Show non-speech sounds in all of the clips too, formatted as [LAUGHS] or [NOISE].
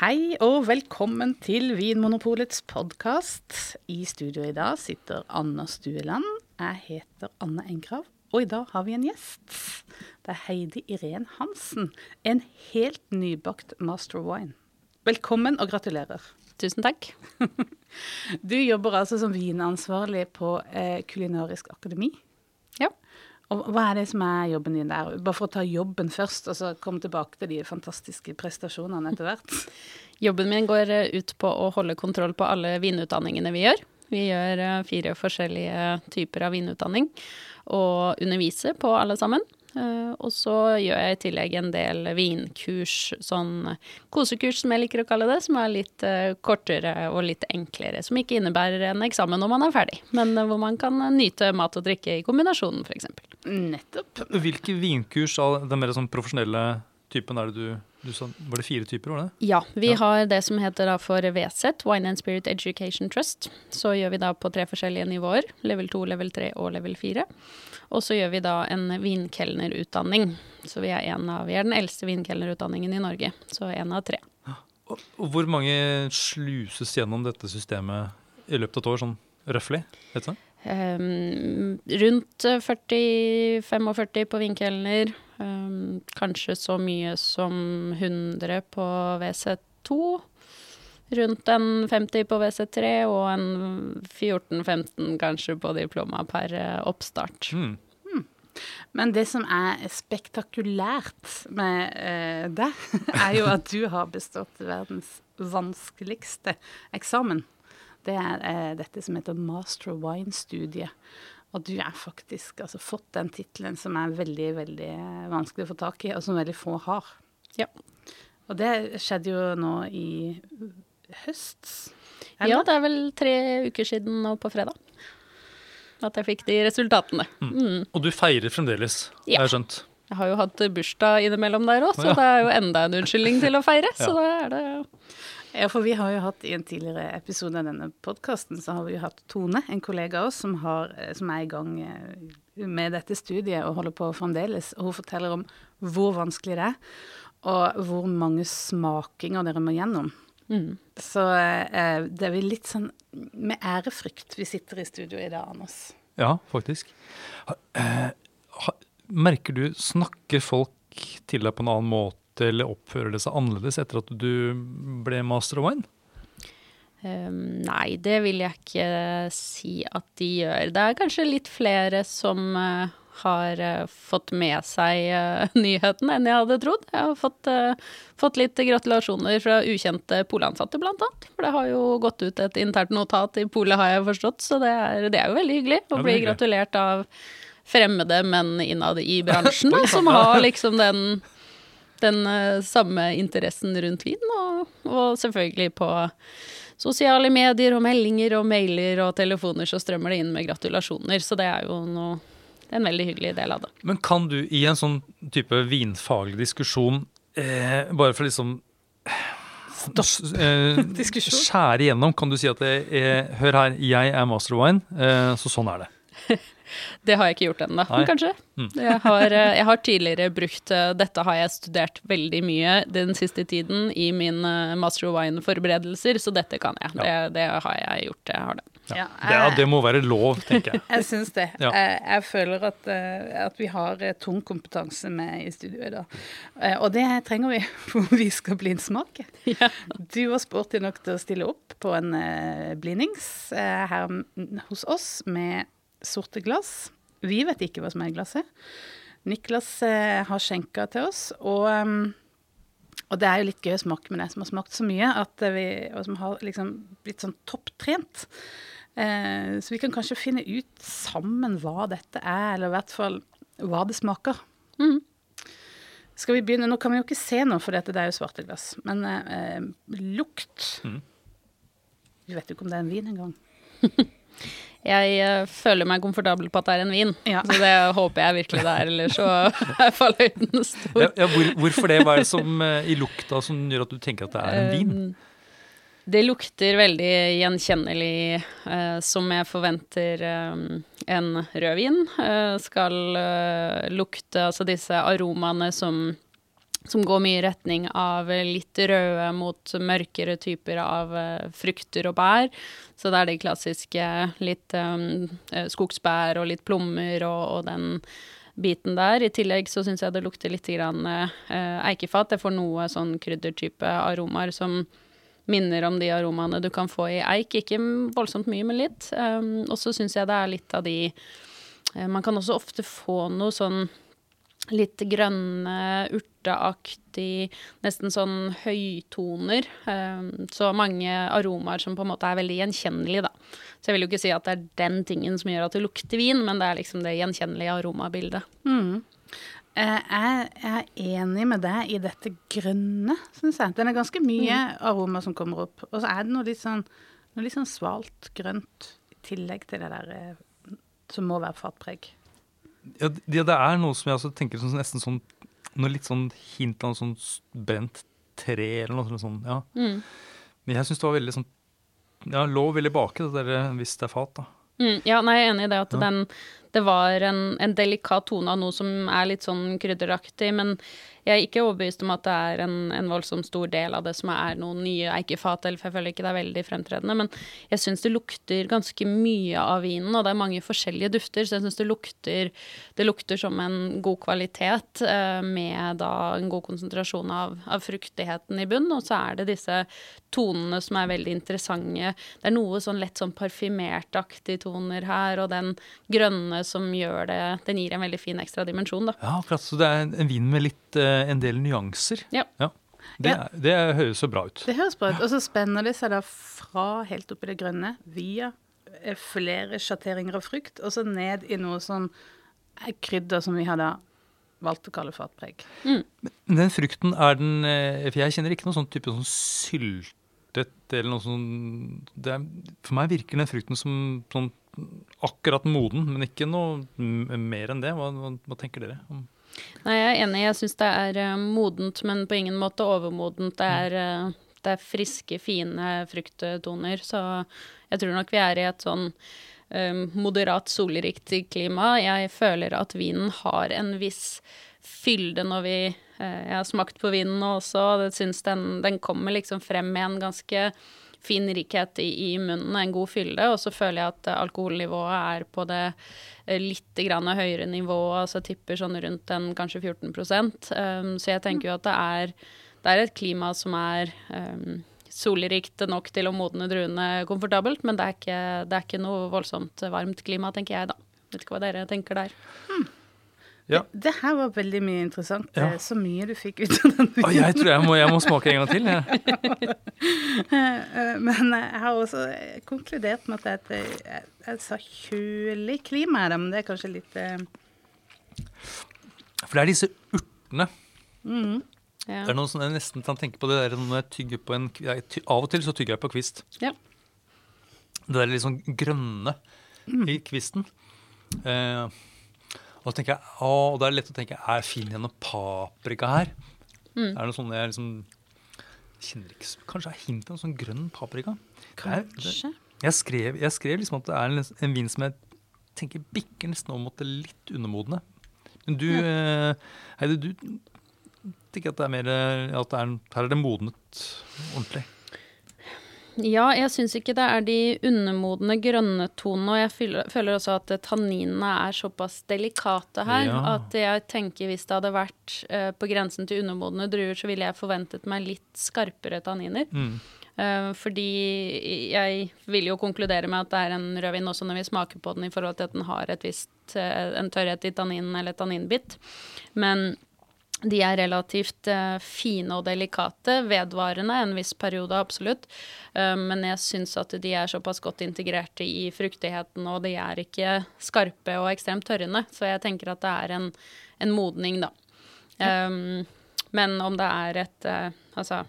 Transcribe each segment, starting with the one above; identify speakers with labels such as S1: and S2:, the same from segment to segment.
S1: Hei og velkommen til Vinmonopolets podkast. I studio i dag sitter Anna Stueland. Jeg heter Anne Engrav, og i dag har vi en gjest. Det er Heidi Irén Hansen, en helt nybakt master wine. Velkommen og gratulerer.
S2: Tusen takk. [LAUGHS]
S1: Du jobber altså som vinansvarlig på eh, Kulinarisk akademi. Og hva er det som er jobben din der? Bare for å ta jobben først, og så komme tilbake til de fantastiske prestasjonene etter hvert. [LAUGHS]
S2: Jobben min går eh, ut på å holde kontroll på alle vinutdanningene vi gjør. Vi gjør eh, fire forskjellige typer av vinutdanning, og underviser på alle sammen. Eh, Og så gjør jeg i tillegg en del vinkurs, sånn kosekurs som jeg liker å kalle det, som er litt eh, kortere og litt enklere. Som ikke innebærer en eksamen når man er ferdig, men eh, hvor man kan nyte mat og drikke i kombinasjonen, f.eks.
S1: Nettopp.
S3: Hvilke vinkurs av den mer sånn profesjonelle typen er det du sa? Var det fire typer, var det?
S2: Ja, vi
S3: Ja.
S2: har det som heter for VSET, Wine and Spirit Education Trust. Så gjør vi da på tre forskjellige nivåer, level 2, level 3 og level 4. Og så gjør vi da en vinkelnerutdanning. Så vi er, en av, vi er den eldste vinkelnerutdanningen i Norge, så en av tre.
S3: Og, og hvor mange sluses gjennom dette systemet i løpet av et år, sånn røftlig?
S2: Ehm, rundt 40-45 på vinkelner. Ehm, kanskje så mye som 100 på WC2. Rundt en 50 på WC3 og en 14-15 kanskje på diploma per eh, oppstart.
S3: Mm.
S1: Men det som er spektakulært med eh, deg, [LAUGHS] er jo at du har bestått verdens vanskeligste eksamen. Det er eh, dette som heter Master Wine-studiet. Og du har faktisk altså fått den tittelen som er veldig, veldig vanskelig å få tak i, og som veldig få har.
S2: Ja.
S1: Og det skjedde jo nå i høst.
S2: Ja, det er vel tre uker siden nå på fredag at jeg fikk de resultatene. Mm.
S3: Og du feirer fremdeles,
S2: Ja.
S3: har jeg skjønt.
S2: Jeg har jo hatt bursdag innimellom der òg, så
S3: Ja.
S2: det er jo enda en unnskyldning til å feire. [LAUGHS] Så da er det
S1: Ja, for vi har jo hatt i en tidligere episode av denne podkasten, så har vi jo hatt Tone, en kollega av oss, som, har, eh, som er i gang eh, med dette studiet og holder på fremdeles. Og hun forteller om hvor vanskelig det er, og hvor mange smakinger dere må gjennom.
S2: mm.
S1: Så eh, det er vel litt sånn med ærefrykt vi sitter i studio i dag, Anders.
S3: Ja, faktisk. Ha, eh, ha, merker du, snakker folk til deg på en annen måte, eller oppfører det seg annerledes etter at du ble master of wine?
S2: Um, nei, det vil jeg ikke si at de gjør. Det er kanskje litt flere som uh, har uh, fått med seg uh, [LAUGHS] nyheten enn jeg hadde trodd. Jeg har fått, fått litt gratulasjoner fra ukjente polansatte, blant annet. For det har jo gått ut et internt notat i polet, har jeg forstått, så det er, det er jo veldig hyggelig å bli gratulert av fremmede menn innad i bransjen, [LAUGHS] da, som har liksom den den eh, samme interessen rundt vin, og, og selvfølgelig på sosiale medier og meldinger og mailer og telefoner så strømmer det inn med gratulasjoner, så det er jo noe, en veldig hyggelig del av det.
S3: Men kan du i en sånn type vinfaglig diskusjon, eh, bare for liksom
S1: Stopp
S3: eh, [LAUGHS]
S1: diskusjon.
S3: skjære igjennom, kan du si at det er, hør her, jeg er master of wine, eh, så sånn er det. [LAUGHS]
S2: Det har jeg ikke gjort ennå,
S3: men
S2: kanskje.
S3: Mm.
S2: Jeg, har, eh, jeg har tidligere brukt eh, Dette har jeg studert veldig mye den siste tiden i min eh, master of wine-forberedelser, så dette kan jeg. Det, det har jeg gjort. Jeg har det.
S1: Ja,
S3: Det, ja, det må være lov, tenker jeg. [LAUGHS]
S1: Jeg syns det.
S3: Ja.
S1: Jeg, jeg føler at, at vi har tung kompetanse med i studio i dag. Og det trenger vi [LAUGHS] for vi skal blindsmake. [LAUGHS]
S2: Ja.
S1: Du var sporty nok til å stille opp på en blindings her hos oss med sorte glass. Vi vet ikke hva som er i glasset. Niklas eh, har skjenka til oss, og, um, og det er jo litt gøy å smake med det som har smakt så mye, at vi, og som har liksom blitt sånn topptrent. Eh, så vi kan kanskje finne ut sammen hva dette er, eller i hvert fall hva det smaker.
S2: Mm.
S1: Skal vi begynne? Nå kan vi jo ikke se noe, for dette det er jo svarte glass. Men eh, lukt
S3: Mhm.
S1: Vi vet jo ikke om det er en vin engang. [LAUGHS]
S2: Jeg eh, føler meg komfortabel på at det er en vin,
S1: Ja.
S2: så det håper jeg virkelig det er, Eller så [LAUGHS] er fallhøyden stor.
S3: Ja, ja, hvor, hvorfor det? Hva er det som eh, i lukta som gjør at du tenker at det er en vin?
S2: Um, Det lukter veldig gjenkjennelig, eh, som jeg forventer eh, en rødvin eh, skal eh, lukte. Altså disse aromaene som som går mye i retning av litt røde mot mørkere typer av uh, frukter og bær. Så det er de klassiske litt um, skogsbær og litt plommer og, og, den biten der. I tillegg så syns jeg det lukter litt grann, uh, eikefat. Jeg får noe sånn kryddertype aromaer som minner om de aromaene du kan få i eik. Ikke voldsomt mye, men litt. Um, og så syns jeg det er litt av de uh, Man kan også ofte få noe sånn litt grønne, urteaktig, nesten sånn høytoner. Um, så mange aromaer som på en måte er veldig gjenkjennelige, da. Så jeg vil jo ikke si at det er den tingen som gjør at det lukter vin, men det er liksom det gjenkjennelige aromabildet.
S1: Mm. Eh, jeg er enig med deg i dette grønne, syns jeg. Det er ganske mye mm. aroma som kommer opp. Og så er det noe litt sånn, noe litt sånn svalt grønt i tillegg til det der eh, som må være fatpreg.
S3: Ja, det, det er noe som jeg også tenker som nesten sånn Noe litt sånn hint av noe sånn brent tre eller noe sånt. Ja. Mm. Men jeg syns det var veldig sånn Ja, lå veldig baki det der hvis det er fat, da.
S2: Mm, ja, nei, jeg er enig i det at ja. den Det var en, en, delikat tone av noe som er litt sånn krydderaktig, men jeg er ikke overbevist om at det er en, en voldsomt stor del av det som er noen nye eikefat, eller for jeg føler ikke det er veldig fremtredende. Men jeg syns det lukter ganske mye av vinen, og det er mange forskjellige dufter, så jeg syns det lukter Det lukter som en god kvalitet eh, med da en god konsentrasjon av, av fruktigheten i bunn, og så er det disse tonene som er veldig interessante. Det er noe sånn lett sånn parfymertaktige toner her, og den grønne som gjør det Den gir en veldig fin ekstra dimensjon, da.
S3: Ja, akkurat. Så det er en vin med litt uh en del nyanser.
S2: Ja.
S3: ja. Det, ja. det, høres så bra ut.
S1: Det høres bra ut. Og så spenner det seg da fra helt opp i det grønne, via eh, flere sjatteringer av frukt, og så ned i noe som er krydder som vi har da valgt å kalle fatpreg.
S3: Mm. Men den frukten, er den eh, For jeg kjenner ikke noen sånn type sånn syltet eller noe sånn er, For meg virker den frukten som sånn akkurat moden, men ikke noe mer enn det. Hva, hva, hva tenker dere? om
S2: Nei, jeg er enig. Jeg syns det er uh, modent, men på ingen måte overmodent. Det er, uh, det er, friske, fine frukttoner. Så jeg tror nok vi er i et sånn um, moderat solrikt klima. Jeg føler at vinen har en viss fylde når vi Jeg har smakt på vinen også, og syns den, den kommer liksom frem med en ganske fin rikhet i, i munnen, en god fylde. Og så føler jeg at alkoholnivået er på det eh, litt høyere nivået, altså tipper sånn rundt en kanskje 14 um, Så jeg tenker jo at det er, det er et klima som er um, solrikt nok til å modne druene komfortabelt, men det er, ikke, det er ikke noe voldsomt varmt klima, tenker jeg da. Vet ikke hva dere tenker der. Hmm.
S1: Ja. Det, det, her var veldig mye interessant. Ja. Så mye du fikk ut av den.
S3: Oh, jeg tror jeg må, jeg må smake en gang til. Ja. [LAUGHS]
S1: men jeg har også konkludert med at det er et, sa kjølig klima her, men det er kanskje litt.
S3: For det er disse urtene. Mm. Ja. Det er noe som jeg nesten kan tenke på det der når jeg tygger på en jeg, Av og til så tygger jeg på kvist.
S2: Ja.
S3: Det der litt sånn grønne mm. i kvisten. Eh, og jeg, å, og da er det lett å tenke er finner jeg noe paprika her? Mm. Er det noe sånn jeg liksom kjenner ikke, Kanskje er hintet en sånn grønn paprika?
S2: Kanskje.
S3: Jeg, skrev, jeg, skrev, liksom at det er en, en, vin som jeg tenker bikker nesten over mot det litt undermodne. Men du, ja. Eh, Heidi, du tenker at det er mer at det er, her er det modnet ordentlig?
S2: Ja, jeg syns ikke det er de undermodne grønne tonene. Og jeg føler også at tanninene er såpass delikate her ja. at jeg tenker hvis det hadde vært uh, på grensen til undermodne druer, så ville jeg forventet meg litt skarpere tanniner. Mm. Uh, fordi jeg vil jo konkludere med at det er en rødvin også når vi smaker på den i forhold til at den har et visst, uh, en tørrhet i tanninen eller tanninbit. Men de er relativt uh, fine og delikate, vedvarende en viss periode, absolutt. Uh, men jeg syns at de er såpass godt integrerte i fruktigheten, og de er ikke skarpe og ekstremt tørrende. Så jeg tenker at det er en, en modning, da. Um, men om det er et uh, altså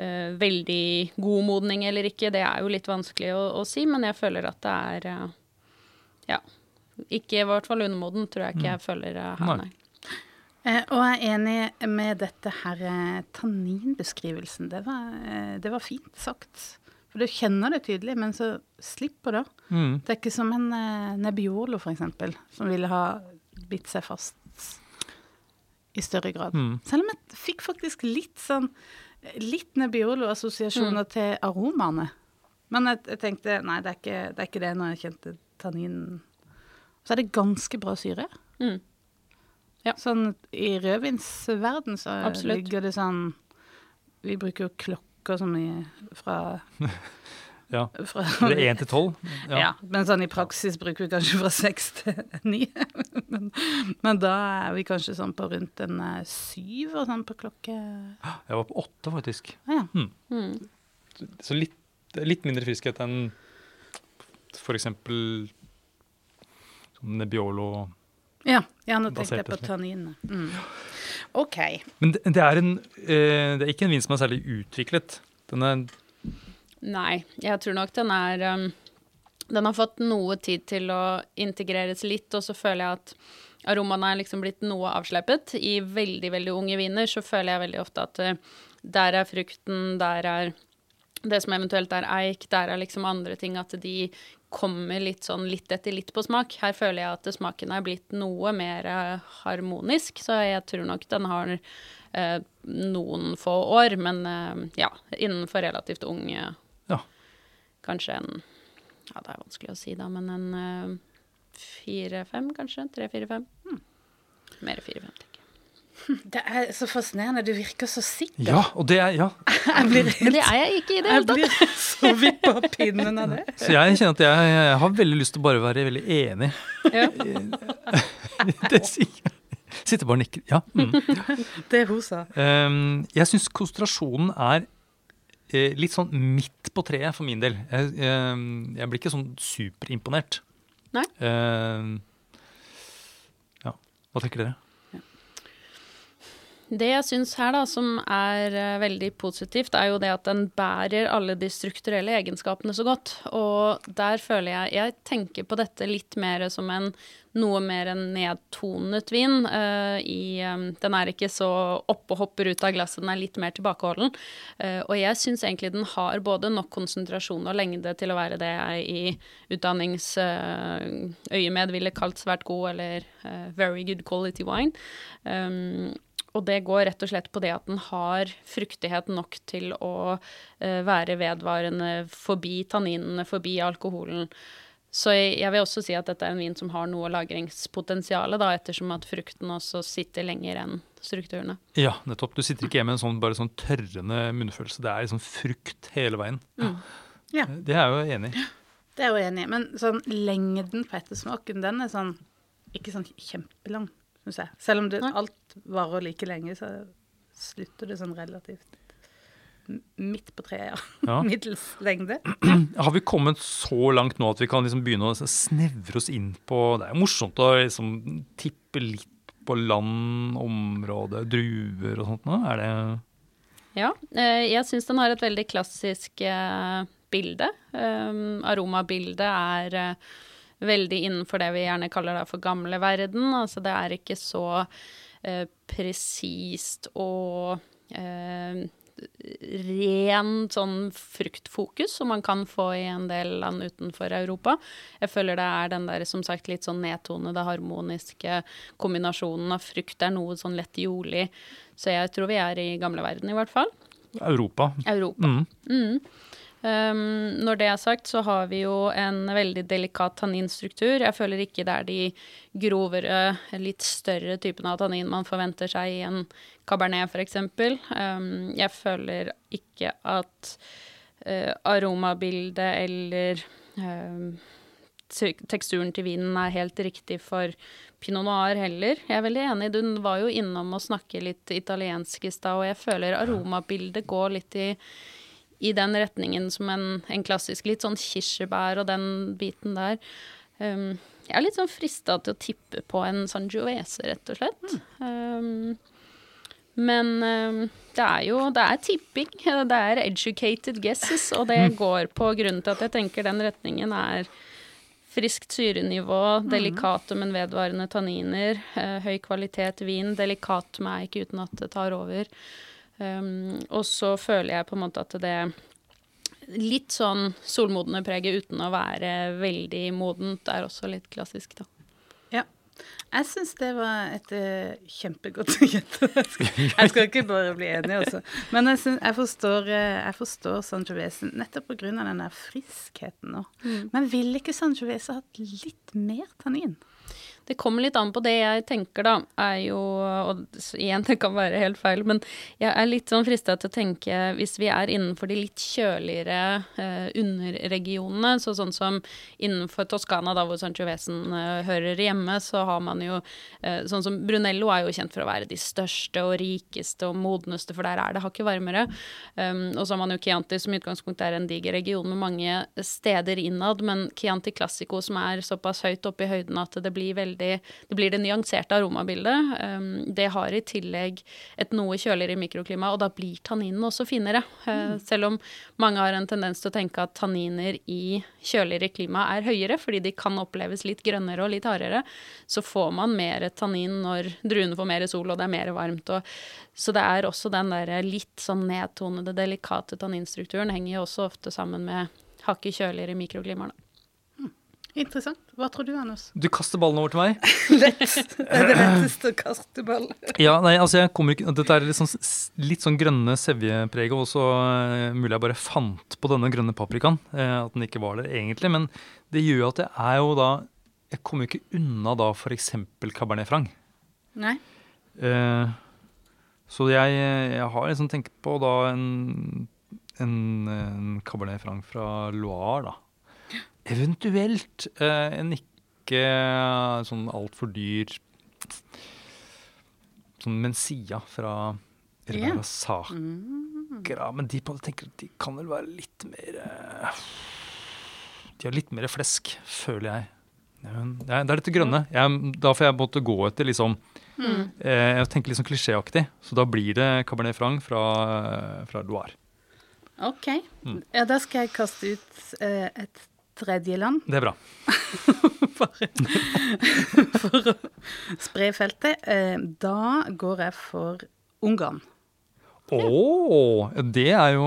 S2: veldig god modning eller ikke, det er jo litt vanskelig å, å si, men jeg føler at det er ja. Ikke i hvert fall undermoden, tror jeg ikke mm. jeg føler her, nei.
S1: Eh, og jeg er enig med dette her eh, tanninbeskrivelsen. Det var, eh, det var, fint sagt. For du kjenner det tydelig, men så slipper det. Mm. Det er ikke som en Nebbiolo, f.eks., som ville ha bitt seg fast. i større grad.
S3: Mm.
S1: Selv om jeg fikk faktisk litt sånn Litt Nebbiolo-assosiasjoner til aromaene. Men jeg, jeg tenkte nei, det er, ikke, det er ikke det når jeg kjente tanninen. Så er det ganske bra syre.
S2: Mm. Ja.
S1: Sånn i rødvinsverden så
S2: Absolutt.
S1: ligger det sånn Vi bruker jo klokker som i fra, [LAUGHS]
S3: Ja.
S1: fra
S3: Er det én til tolv? [LAUGHS]
S1: ja. men sånn i praksis bruker vi kanskje fra seks til ni. [LAUGHS] men, men da er vi kanskje sånn på rundt en eh, syv og sånn på klokke
S3: Jeg var på åtte, faktisk.
S1: Ja.
S2: Mm.
S3: Så litt, litt mindre friskhet enn eksempel sånn Nebbiolo.
S1: Ja, ja nå tenkte jeg på tanninene. Mm. OK.
S3: Men det, det, er en, eh, det er ikke en vin som er særlig utviklet. Den er
S2: Nei, jeg tror nok den er um, Den har fått noe tid til å integreres litt, og så føler jeg at aromaene er liksom blitt noe avsleppet. I veldig, veldig unge viner så føler jeg veldig ofte at uh, der er frukten, der er det som eventuelt er eik, der er liksom andre ting at de kommer litt sånn litt etter litt på smak. Her føler jeg at smaken er blitt noe mer eh, harmonisk, så jeg tror nok den har eh, noen få år, men eh, ja, innenfor relativt ung eh,
S3: Ja.
S2: Kanskje en Ja, det er vanskelig å si, da, men en eh, fire-fem, kanskje? Tre-fire-fem? Mer fire-fem, tenker jeg. [LAUGHS]
S1: Det er så fascinerende. Du virker så sikker.
S3: Ja, og det er Ja. [LAUGHS]
S1: Jeg blir
S2: Men det er jeg ikke i det
S1: Jeg
S2: hele tatt.
S1: blir [LAUGHS] så vippa av pinnen av det.
S3: Så jeg kjenner at jeg, jeg har veldig lyst til å bare være veldig enig.
S2: Ja.
S3: Det sier jeg. Sitter bare og nikker. Ja. Mm.
S1: Det hun sa.
S3: Um, jeg syns konsentrasjonen er eh, litt sånn midt på treet for min del. Jeg, ehm, jeg blir ikke sånn superimponert.
S2: Nei.
S3: Ehm, ja. Hva tenker dere?
S2: Det jeg syns her, da, som er eh, veldig positivt, er jo det at den bærer alle de strukturelle egenskapene så godt. Og der føler jeg Jeg tenker på dette litt mer som en noe mer en nedtonet vin. Uh, i, um, den er ikke så oppe og hopper ut av glasset, den er litt mer tilbakeholden. Uh, og jeg syns egentlig den har både nok konsentrasjon og lengde til å være det jeg i utdanningsøyemed ville kalt svært god, eller very good quality wine. Um, og det går rett og slett på det at den har fruktighet nok til å eh, være vedvarende forbi tanninene, forbi alkoholen. Så jeg, jeg vil også si at dette er en vin som har noe lagringspotensial, da, ettersom at frukten også sitter lenger enn strukturene.
S3: Ja, nettopp. Du sitter ikke igjen med en sånn, bare sånn tørrende munnfølelse. Det er liksom frukt hele veien.
S1: Ja.
S3: Det er jeg jo enig i.
S1: Det er jeg jo enig i. Men sånn lengden på ettersmaken, den er sånn ikke sånn kjempelang, syns jeg. Selv om det, alt varer like lenge, så slutter det sånn relativt midt på treet, ja.
S3: Ja. [LAUGHS]
S1: Middels lengde. [CLEARS THROAT]
S3: Har vi kommet så langt nå at vi kan liksom begynne å snevre oss inn på Det er jo morsomt å liksom tippe litt på land, område, druer og sånt nå. Er det
S2: Ja, eh, jeg syns den har et veldig klassisk eh, bilde. Um, aromabildet er eh, veldig innenfor det vi gjerne kaller for gamle verden. Altså det er ikke så eh, presist og eh, ren sånn fruktfokus som man kan få i en del land utenfor Europa. Jeg føler det er den der som sagt litt sånn nedtonede, harmoniske kombinasjonen av frukt. Er noe sånn lett jordlig. Så jeg tror vi er i gamle verden i hvert fall.
S3: Europa?
S2: Europa.
S3: Mm.
S2: Um, når det er sagt, så har vi jo en veldig delikat tanninstruktur. Jeg føler ikke det er de grovere, litt større typene av tannin man forventer seg i en cabernet, f.eks. Um, jeg føler ikke at uh, aromabildet eller um, teksturen til vinen er helt riktig for pinot noir heller. Jeg er veldig enig. Du var jo innom å snakke litt italiensk i stad, og jeg føler aromabildet går litt i i den retningen som en, en klassisk litt sånn kirsebær og den biten der. Um, jeg er litt sånn frista til å tippe på en Sangiovese, rett og slett. Um, men um, det er jo det er tipping. [LAUGHS] Det er educated guesses, og det går på grunnen til at jeg tenker den retningen er friskt syrenivå, delikate, men vedvarende tanniner, eh, høy kvalitet vin. Delikat med eik uten at det tar over. Um, og så føler jeg på en måte at det litt sånn solmodne preget uten å være veldig modent er også litt klassisk, da.
S1: Ja. Jeg syns det var et uh, kjempegodt [LAUGHS] gjett. jeg skal ikke bare bli enig, altså. Men jeg, synes, jeg forstår, uh, jeg forstår Sangiovese nettopp pga. den der friskheten nå. Mm. Men ville ikke Sangiovese hatt litt mer tannin?
S2: Det kommer litt an på det jeg tenker, da, er jo Og igjen, [LAUGHS] det kan være helt feil, men jeg er litt sånn frista til å tenke hvis vi er innenfor de litt kjøligere eh, underregionene, så sånn som innenfor Toskana, da hvor Sanchovesen eh, hører hjemme, så har man jo eh, Sånn som Brunello er jo kjent for å være de største og rikeste og modneste, for der er det hakket varmere. Um, og så har man jo Chianti, som i utgangspunktet er en diger region med mange steder innad, men Chianti Classico, som er såpass høyt oppe i høyden at det blir veldig veldig Det blir det nyanserte aromabildet. Um, det har i tillegg et noe kjøligere mikroklima, og da blir tanninen også finere. Uh. Selv om mange har en tendens til å tenke at tanniner i kjøligere klima er høyere, fordi de kan oppleves litt grønnere og litt hardere, så får man mer tannin når druene får mer sol og det er mer varmt. Og, så det er også den der litt sånn nedtonede, delikate tanninstrukturen henger jo også ofte sammen med hakket kjøligere mikroklimaer.
S1: Interessant. Hva tror du, Anders?
S3: Du kaster ballen over til meg? [LAUGHS]
S1: Lett. Det er det letteste å kaste ball. [LAUGHS]
S3: ja, nei, altså jeg kommer ikke Dette er litt sånn, litt sånn grønne sevjepreget, og så uh, mulig jeg bare fant på denne grønne paprikaen. Uh, at den ikke var der egentlig. Men det gjør at jeg er jo da Jeg kommer jo ikke unna da f.eks. Cabernet Franc.
S1: Nei.
S3: Uh, så jeg, jeg, har liksom tenkt på da en, en, en Cabernet Franc fra Loire, da. Eventuelt eh, en ikke sånn altfor dyr sånn Mencia fra Ribera Sacra. Mm. Men de, tenker, de kan vel være litt mer eh, De har litt mer flesk, føler jeg. Det er, dette grønne. Jeg, da får jeg måtte gå etter liksom mm. eh, Jeg tenker litt sånn klisjéaktig. Så da blir det Cabernet Franc fra, fra Loire.
S1: OK. Mm. Ja, da skal jeg kaste ut eh, et tredjeland.
S3: Det er bra. [LAUGHS]
S1: Bare for å spre feltet. Eh, da går jeg for Ungarn.
S3: Å, oh, det er jo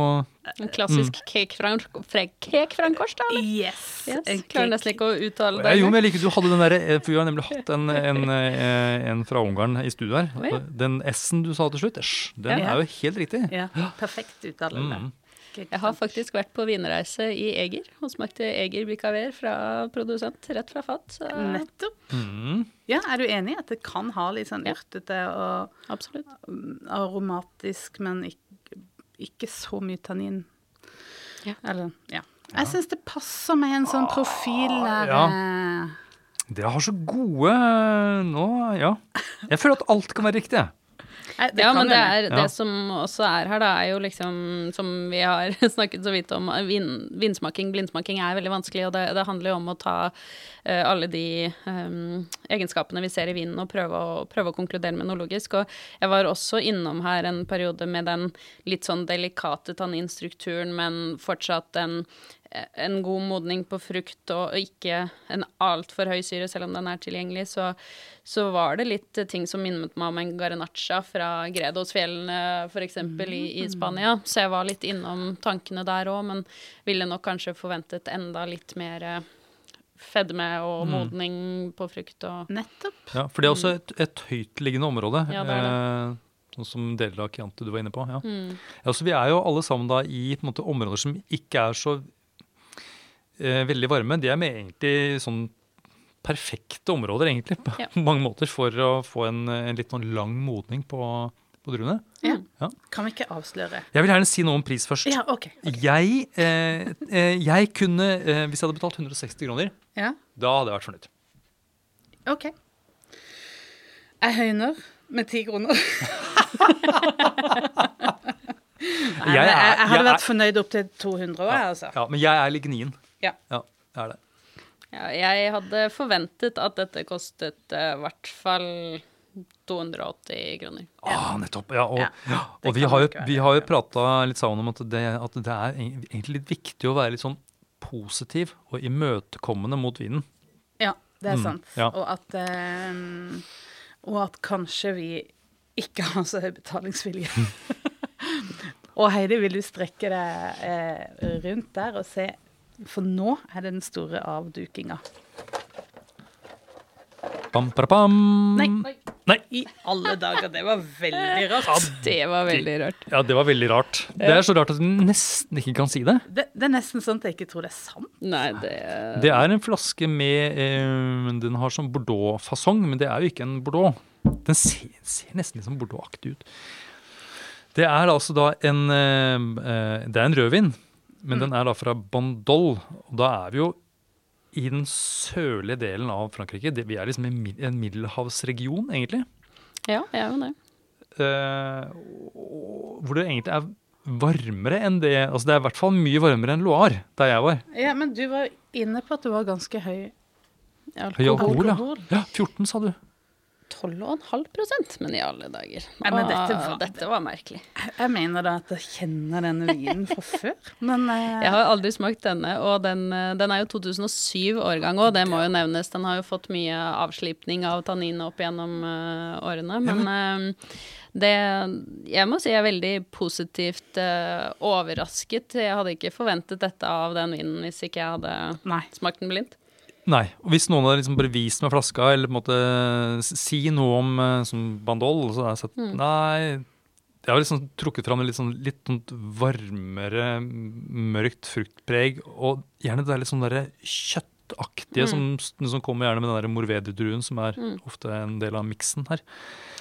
S2: En klassisk mm. cake-frankors, da?
S1: Yes.
S2: yes. Klarer nesten ikke å uttale det.
S3: Jo, men jeg liker du hadde den der, eh, for Vi har nemlig hatt en, en, eh, en fra Ungarn i studio her. Den S-en du sa til slutt, den ja. er jo helt riktig.
S1: Ja, Perfekt uttale. Mm.
S2: Jeg har faktisk vært på vinreise i Eger og smakte Eger Bicaver fra produsent, rett fra fat. Så.
S1: Nettopp. Mm. Ja, Er du enig i at det kan ha litt sånn urtete og
S2: Absolutt.
S1: aromatisk, men ikke, ikke så mye tannin?
S2: Ja.
S1: Eller, ja. Jeg syns det passer med en sånn profil der ja.
S3: Det har så gode nå, ja. Jeg føler at alt kan være riktig.
S2: Nei, ja, men det, er, det som også er her, da, er jo liksom, som vi har [LAUGHS] snakket så vidt om, vin, vinsmaking, blindsmaking er veldig vanskelig, og det, det handler jo om å ta uh, alle de um, egenskapene vi ser i vinen, og prøve å, prøve å, konkludere med noe logisk. Og jeg var også innom her en periode med den litt sånn delikate tanninstrukturen, men fortsatt en en god modning på frukt og ikke en altfor høy syre, selv om den er tilgjengelig, så, så, var det litt ting som minnet meg om en garnacha fra Gredosfjellene f.eks. I, i mm. Spania. Så jeg var litt innom tankene der òg, men ville nok kanskje forventet enda litt mer eh, fedme og mm. modning mm. på frukt og
S1: Nettopp.
S3: Ja, for det er også et, et høytliggende område. Ja, det er det. Eh, Sånn som deler av Chianti du var inne på. Ja. Mm. ja så vi er jo alle sammen da i måte, områder som ikke er så veldig varme, de er med egentlig sånn perfekte områder, egentlig, på ja. [LAUGHS] mange måter, for å få en, en litt sånn lang modning på, på druene.
S1: Ja. ja. Kan vi ikke avsløre?
S3: Jeg vil gjerne si noe om pris først.
S1: Ja, ok. okay.
S3: Jeg, eh, eh, jeg, kunne, eh, hvis jeg hadde betalt 160 kroner,
S1: ja.
S3: da hadde jeg vært fornøyd.
S1: OK. Jeg høyner med ti kroner. [LAUGHS] [LAUGHS] Nei, jeg, er, jeg, hadde vært fornøyd opp til 200 år,
S3: ja,
S1: altså.
S3: Ja, men jeg er litt gnien.
S1: Ja.
S3: ja det er det.
S2: Ja, jeg hadde forventet at dette kostet i uh, hvert fall 280 kroner.
S3: Ah, nettopp. Ja, og, ja, og vi, har jo, vi har jo prata litt sammen om at det, at det, er egentlig litt viktig å være litt sånn positiv og imøtekommende mot vinen.
S1: Ja, det er mm, sant. Ja. Og, at, um, og at kanskje vi ikke har så høy betalingsvilje. [LAUGHS] og Heidi, vil du strekke deg eh, rundt der og se for nå er det den store avdukinga.
S3: Bam, para, bam.
S1: Nei.
S3: Nei.
S1: I alle dager, det var veldig rart.
S2: Det var veldig rart.
S3: Ja, det var veldig rart. Det er så rart at du nesten ikke kan si det.
S1: Det, det er nesten sånn at jeg ikke tror det er sant.
S2: Nei, det
S3: Det er en flaske med eh, Den har sånn Bordeaux-fasong, men det er jo ikke en Bordeaux. Den ser, ser nesten litt sånn Bordeaux-aktig ut. Det er altså da en eh, eh, Det er en rødvin, men den er da fra Bandol. Og da er vi jo i den sørlige delen av Frankrike. Vi er liksom i en middelhavsregion, egentlig.
S2: Ja, jeg er jo det.
S3: Eh, hvor det egentlig er varmere enn det Altså det er i hvert fall mye varmere enn Loire, der jeg var.
S1: Ja, Men du var inne på at du var ganske høy
S3: Høy alkohol, ja.
S1: Alkohol.
S3: Ja, 14, sa du.
S2: 12,5% men i alle dager.
S1: Nei, men dette var-
S2: dette var merkelig.
S1: Jeg mener da at jeg kjenner denne vinen fra [LAUGHS] før, men uh...
S2: Jeg har aldri smakt denne, og den, eh, den er jo 2007-årgang òg, det må jo nevnes. Den har jo fått mye avslipning av tanninene opp gjennom uh, årene, men uh, det Jeg må si jeg er veldig positivt overrasket. Jeg hadde ikke forventet dette av den vinen hvis ikke jeg hadde
S1: Nei.
S2: smakt den blindt.
S3: Nei. og Hvis noen har liksom bare vist meg flaska, eller på en måte si noe om eh, som Bandol, så har jeg sagt nei. Jeg har liksom trukket fram litt sånn litt sånt varmere, mørkt fruktpreg, og gjerne det er litt sånn derre kjøttaktige som, som kommer gjerne med den der morvedre-druen, som er ofte en del av miksen her.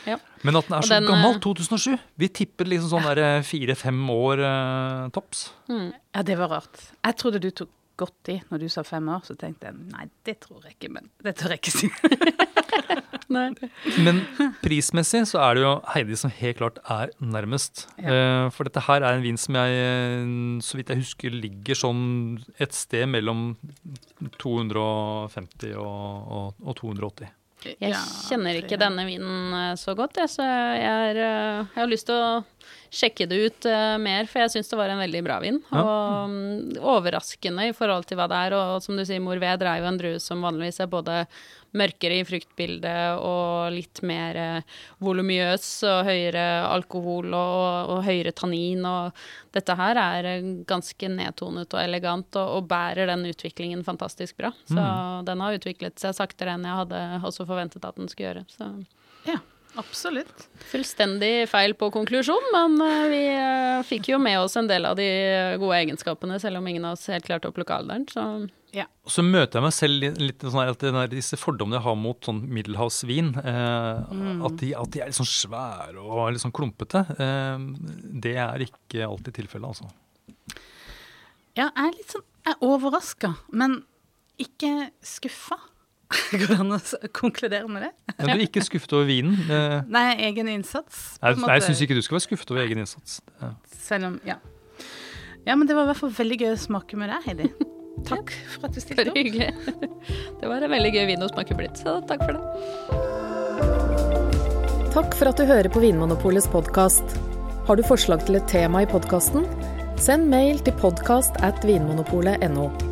S2: Ja.
S3: Men at den er
S2: Og
S3: så
S2: den,
S3: gammel,
S2: eh,
S3: 2007 Vi tipper liksom sånn der fire-fem år eh, tops.
S1: Ja, det var rart. Jeg trodde du tok godt i når du sa fem år, så tenkte jeg nei, det tror jeg ikke, men det tør jeg ikke si. [LAUGHS]
S2: Nei.
S3: Men prismessig så er det jo Heidi som helt klart er nærmest. Ja. for dette her er en vin som jeg, eh, så vidt jeg husker, ligger sånn et sted mellom 250 og, og, og 280.
S2: Jeg kjenner ikke denne vinen eh, så godt, jeg, så jeg, er, eh, jeg har lyst til å sjekke det ut uh, mer, for jeg syns det var en veldig bra vin.
S3: Ja.
S2: Og um, overraskende i forhold til hva det er. Og som du sier, morveder er jo en drue som vanligvis er både mørkere i fruktbildet og litt mer uh, volumiøs og høyere alkohol og, og høyere tannin. Og dette her er eh, ganske nedtonet og elegant og, og bærer den utviklingen fantastisk bra. Så den har utviklet seg saktere enn jeg hadde også forventet at den skulle gjøre. Så
S1: absolutt.
S2: fullstendig feil på konklusjon, men eh, vi eh, fikk jo med oss en del av de gode egenskapene, selv om ingen av oss helt klarte å plukke alderen. Så
S1: Ja.
S3: Så møter jeg meg selv litt, sånn her at der, disse fordommene jeg har mot sånn middelhavsvin, eh, at, de, at de er litt sånn svære og litt sånn klumpete, eh, det er ikke alltid tilfellet, altså.
S1: Ja, jeg er litt sånn Jeg er overraska, men ikke skuffa. [LAUGHS] Går det an å konkludere med det?
S3: Men du er ikke skuffet over vinen. Eh,
S1: Nei, egen innsats. på
S3: nei, nei, jeg syns ikke du skal være skuffet over egen innsats. Ja.
S1: Selv om Ja. Ja, men det var i hvert fall veldig gøy å smake med deg, Heidi. [LAUGHS] Takk for at du stilte opp.
S2: hyggelig. [LAUGHS] Det var en veldig gøy vin å smake blitt, så takk for det.
S4: Takk for at du hører på Vinmonopolets podkast. Har du forslag til et tema i podkasten? Send mail til podkast at vinmonopolet.no.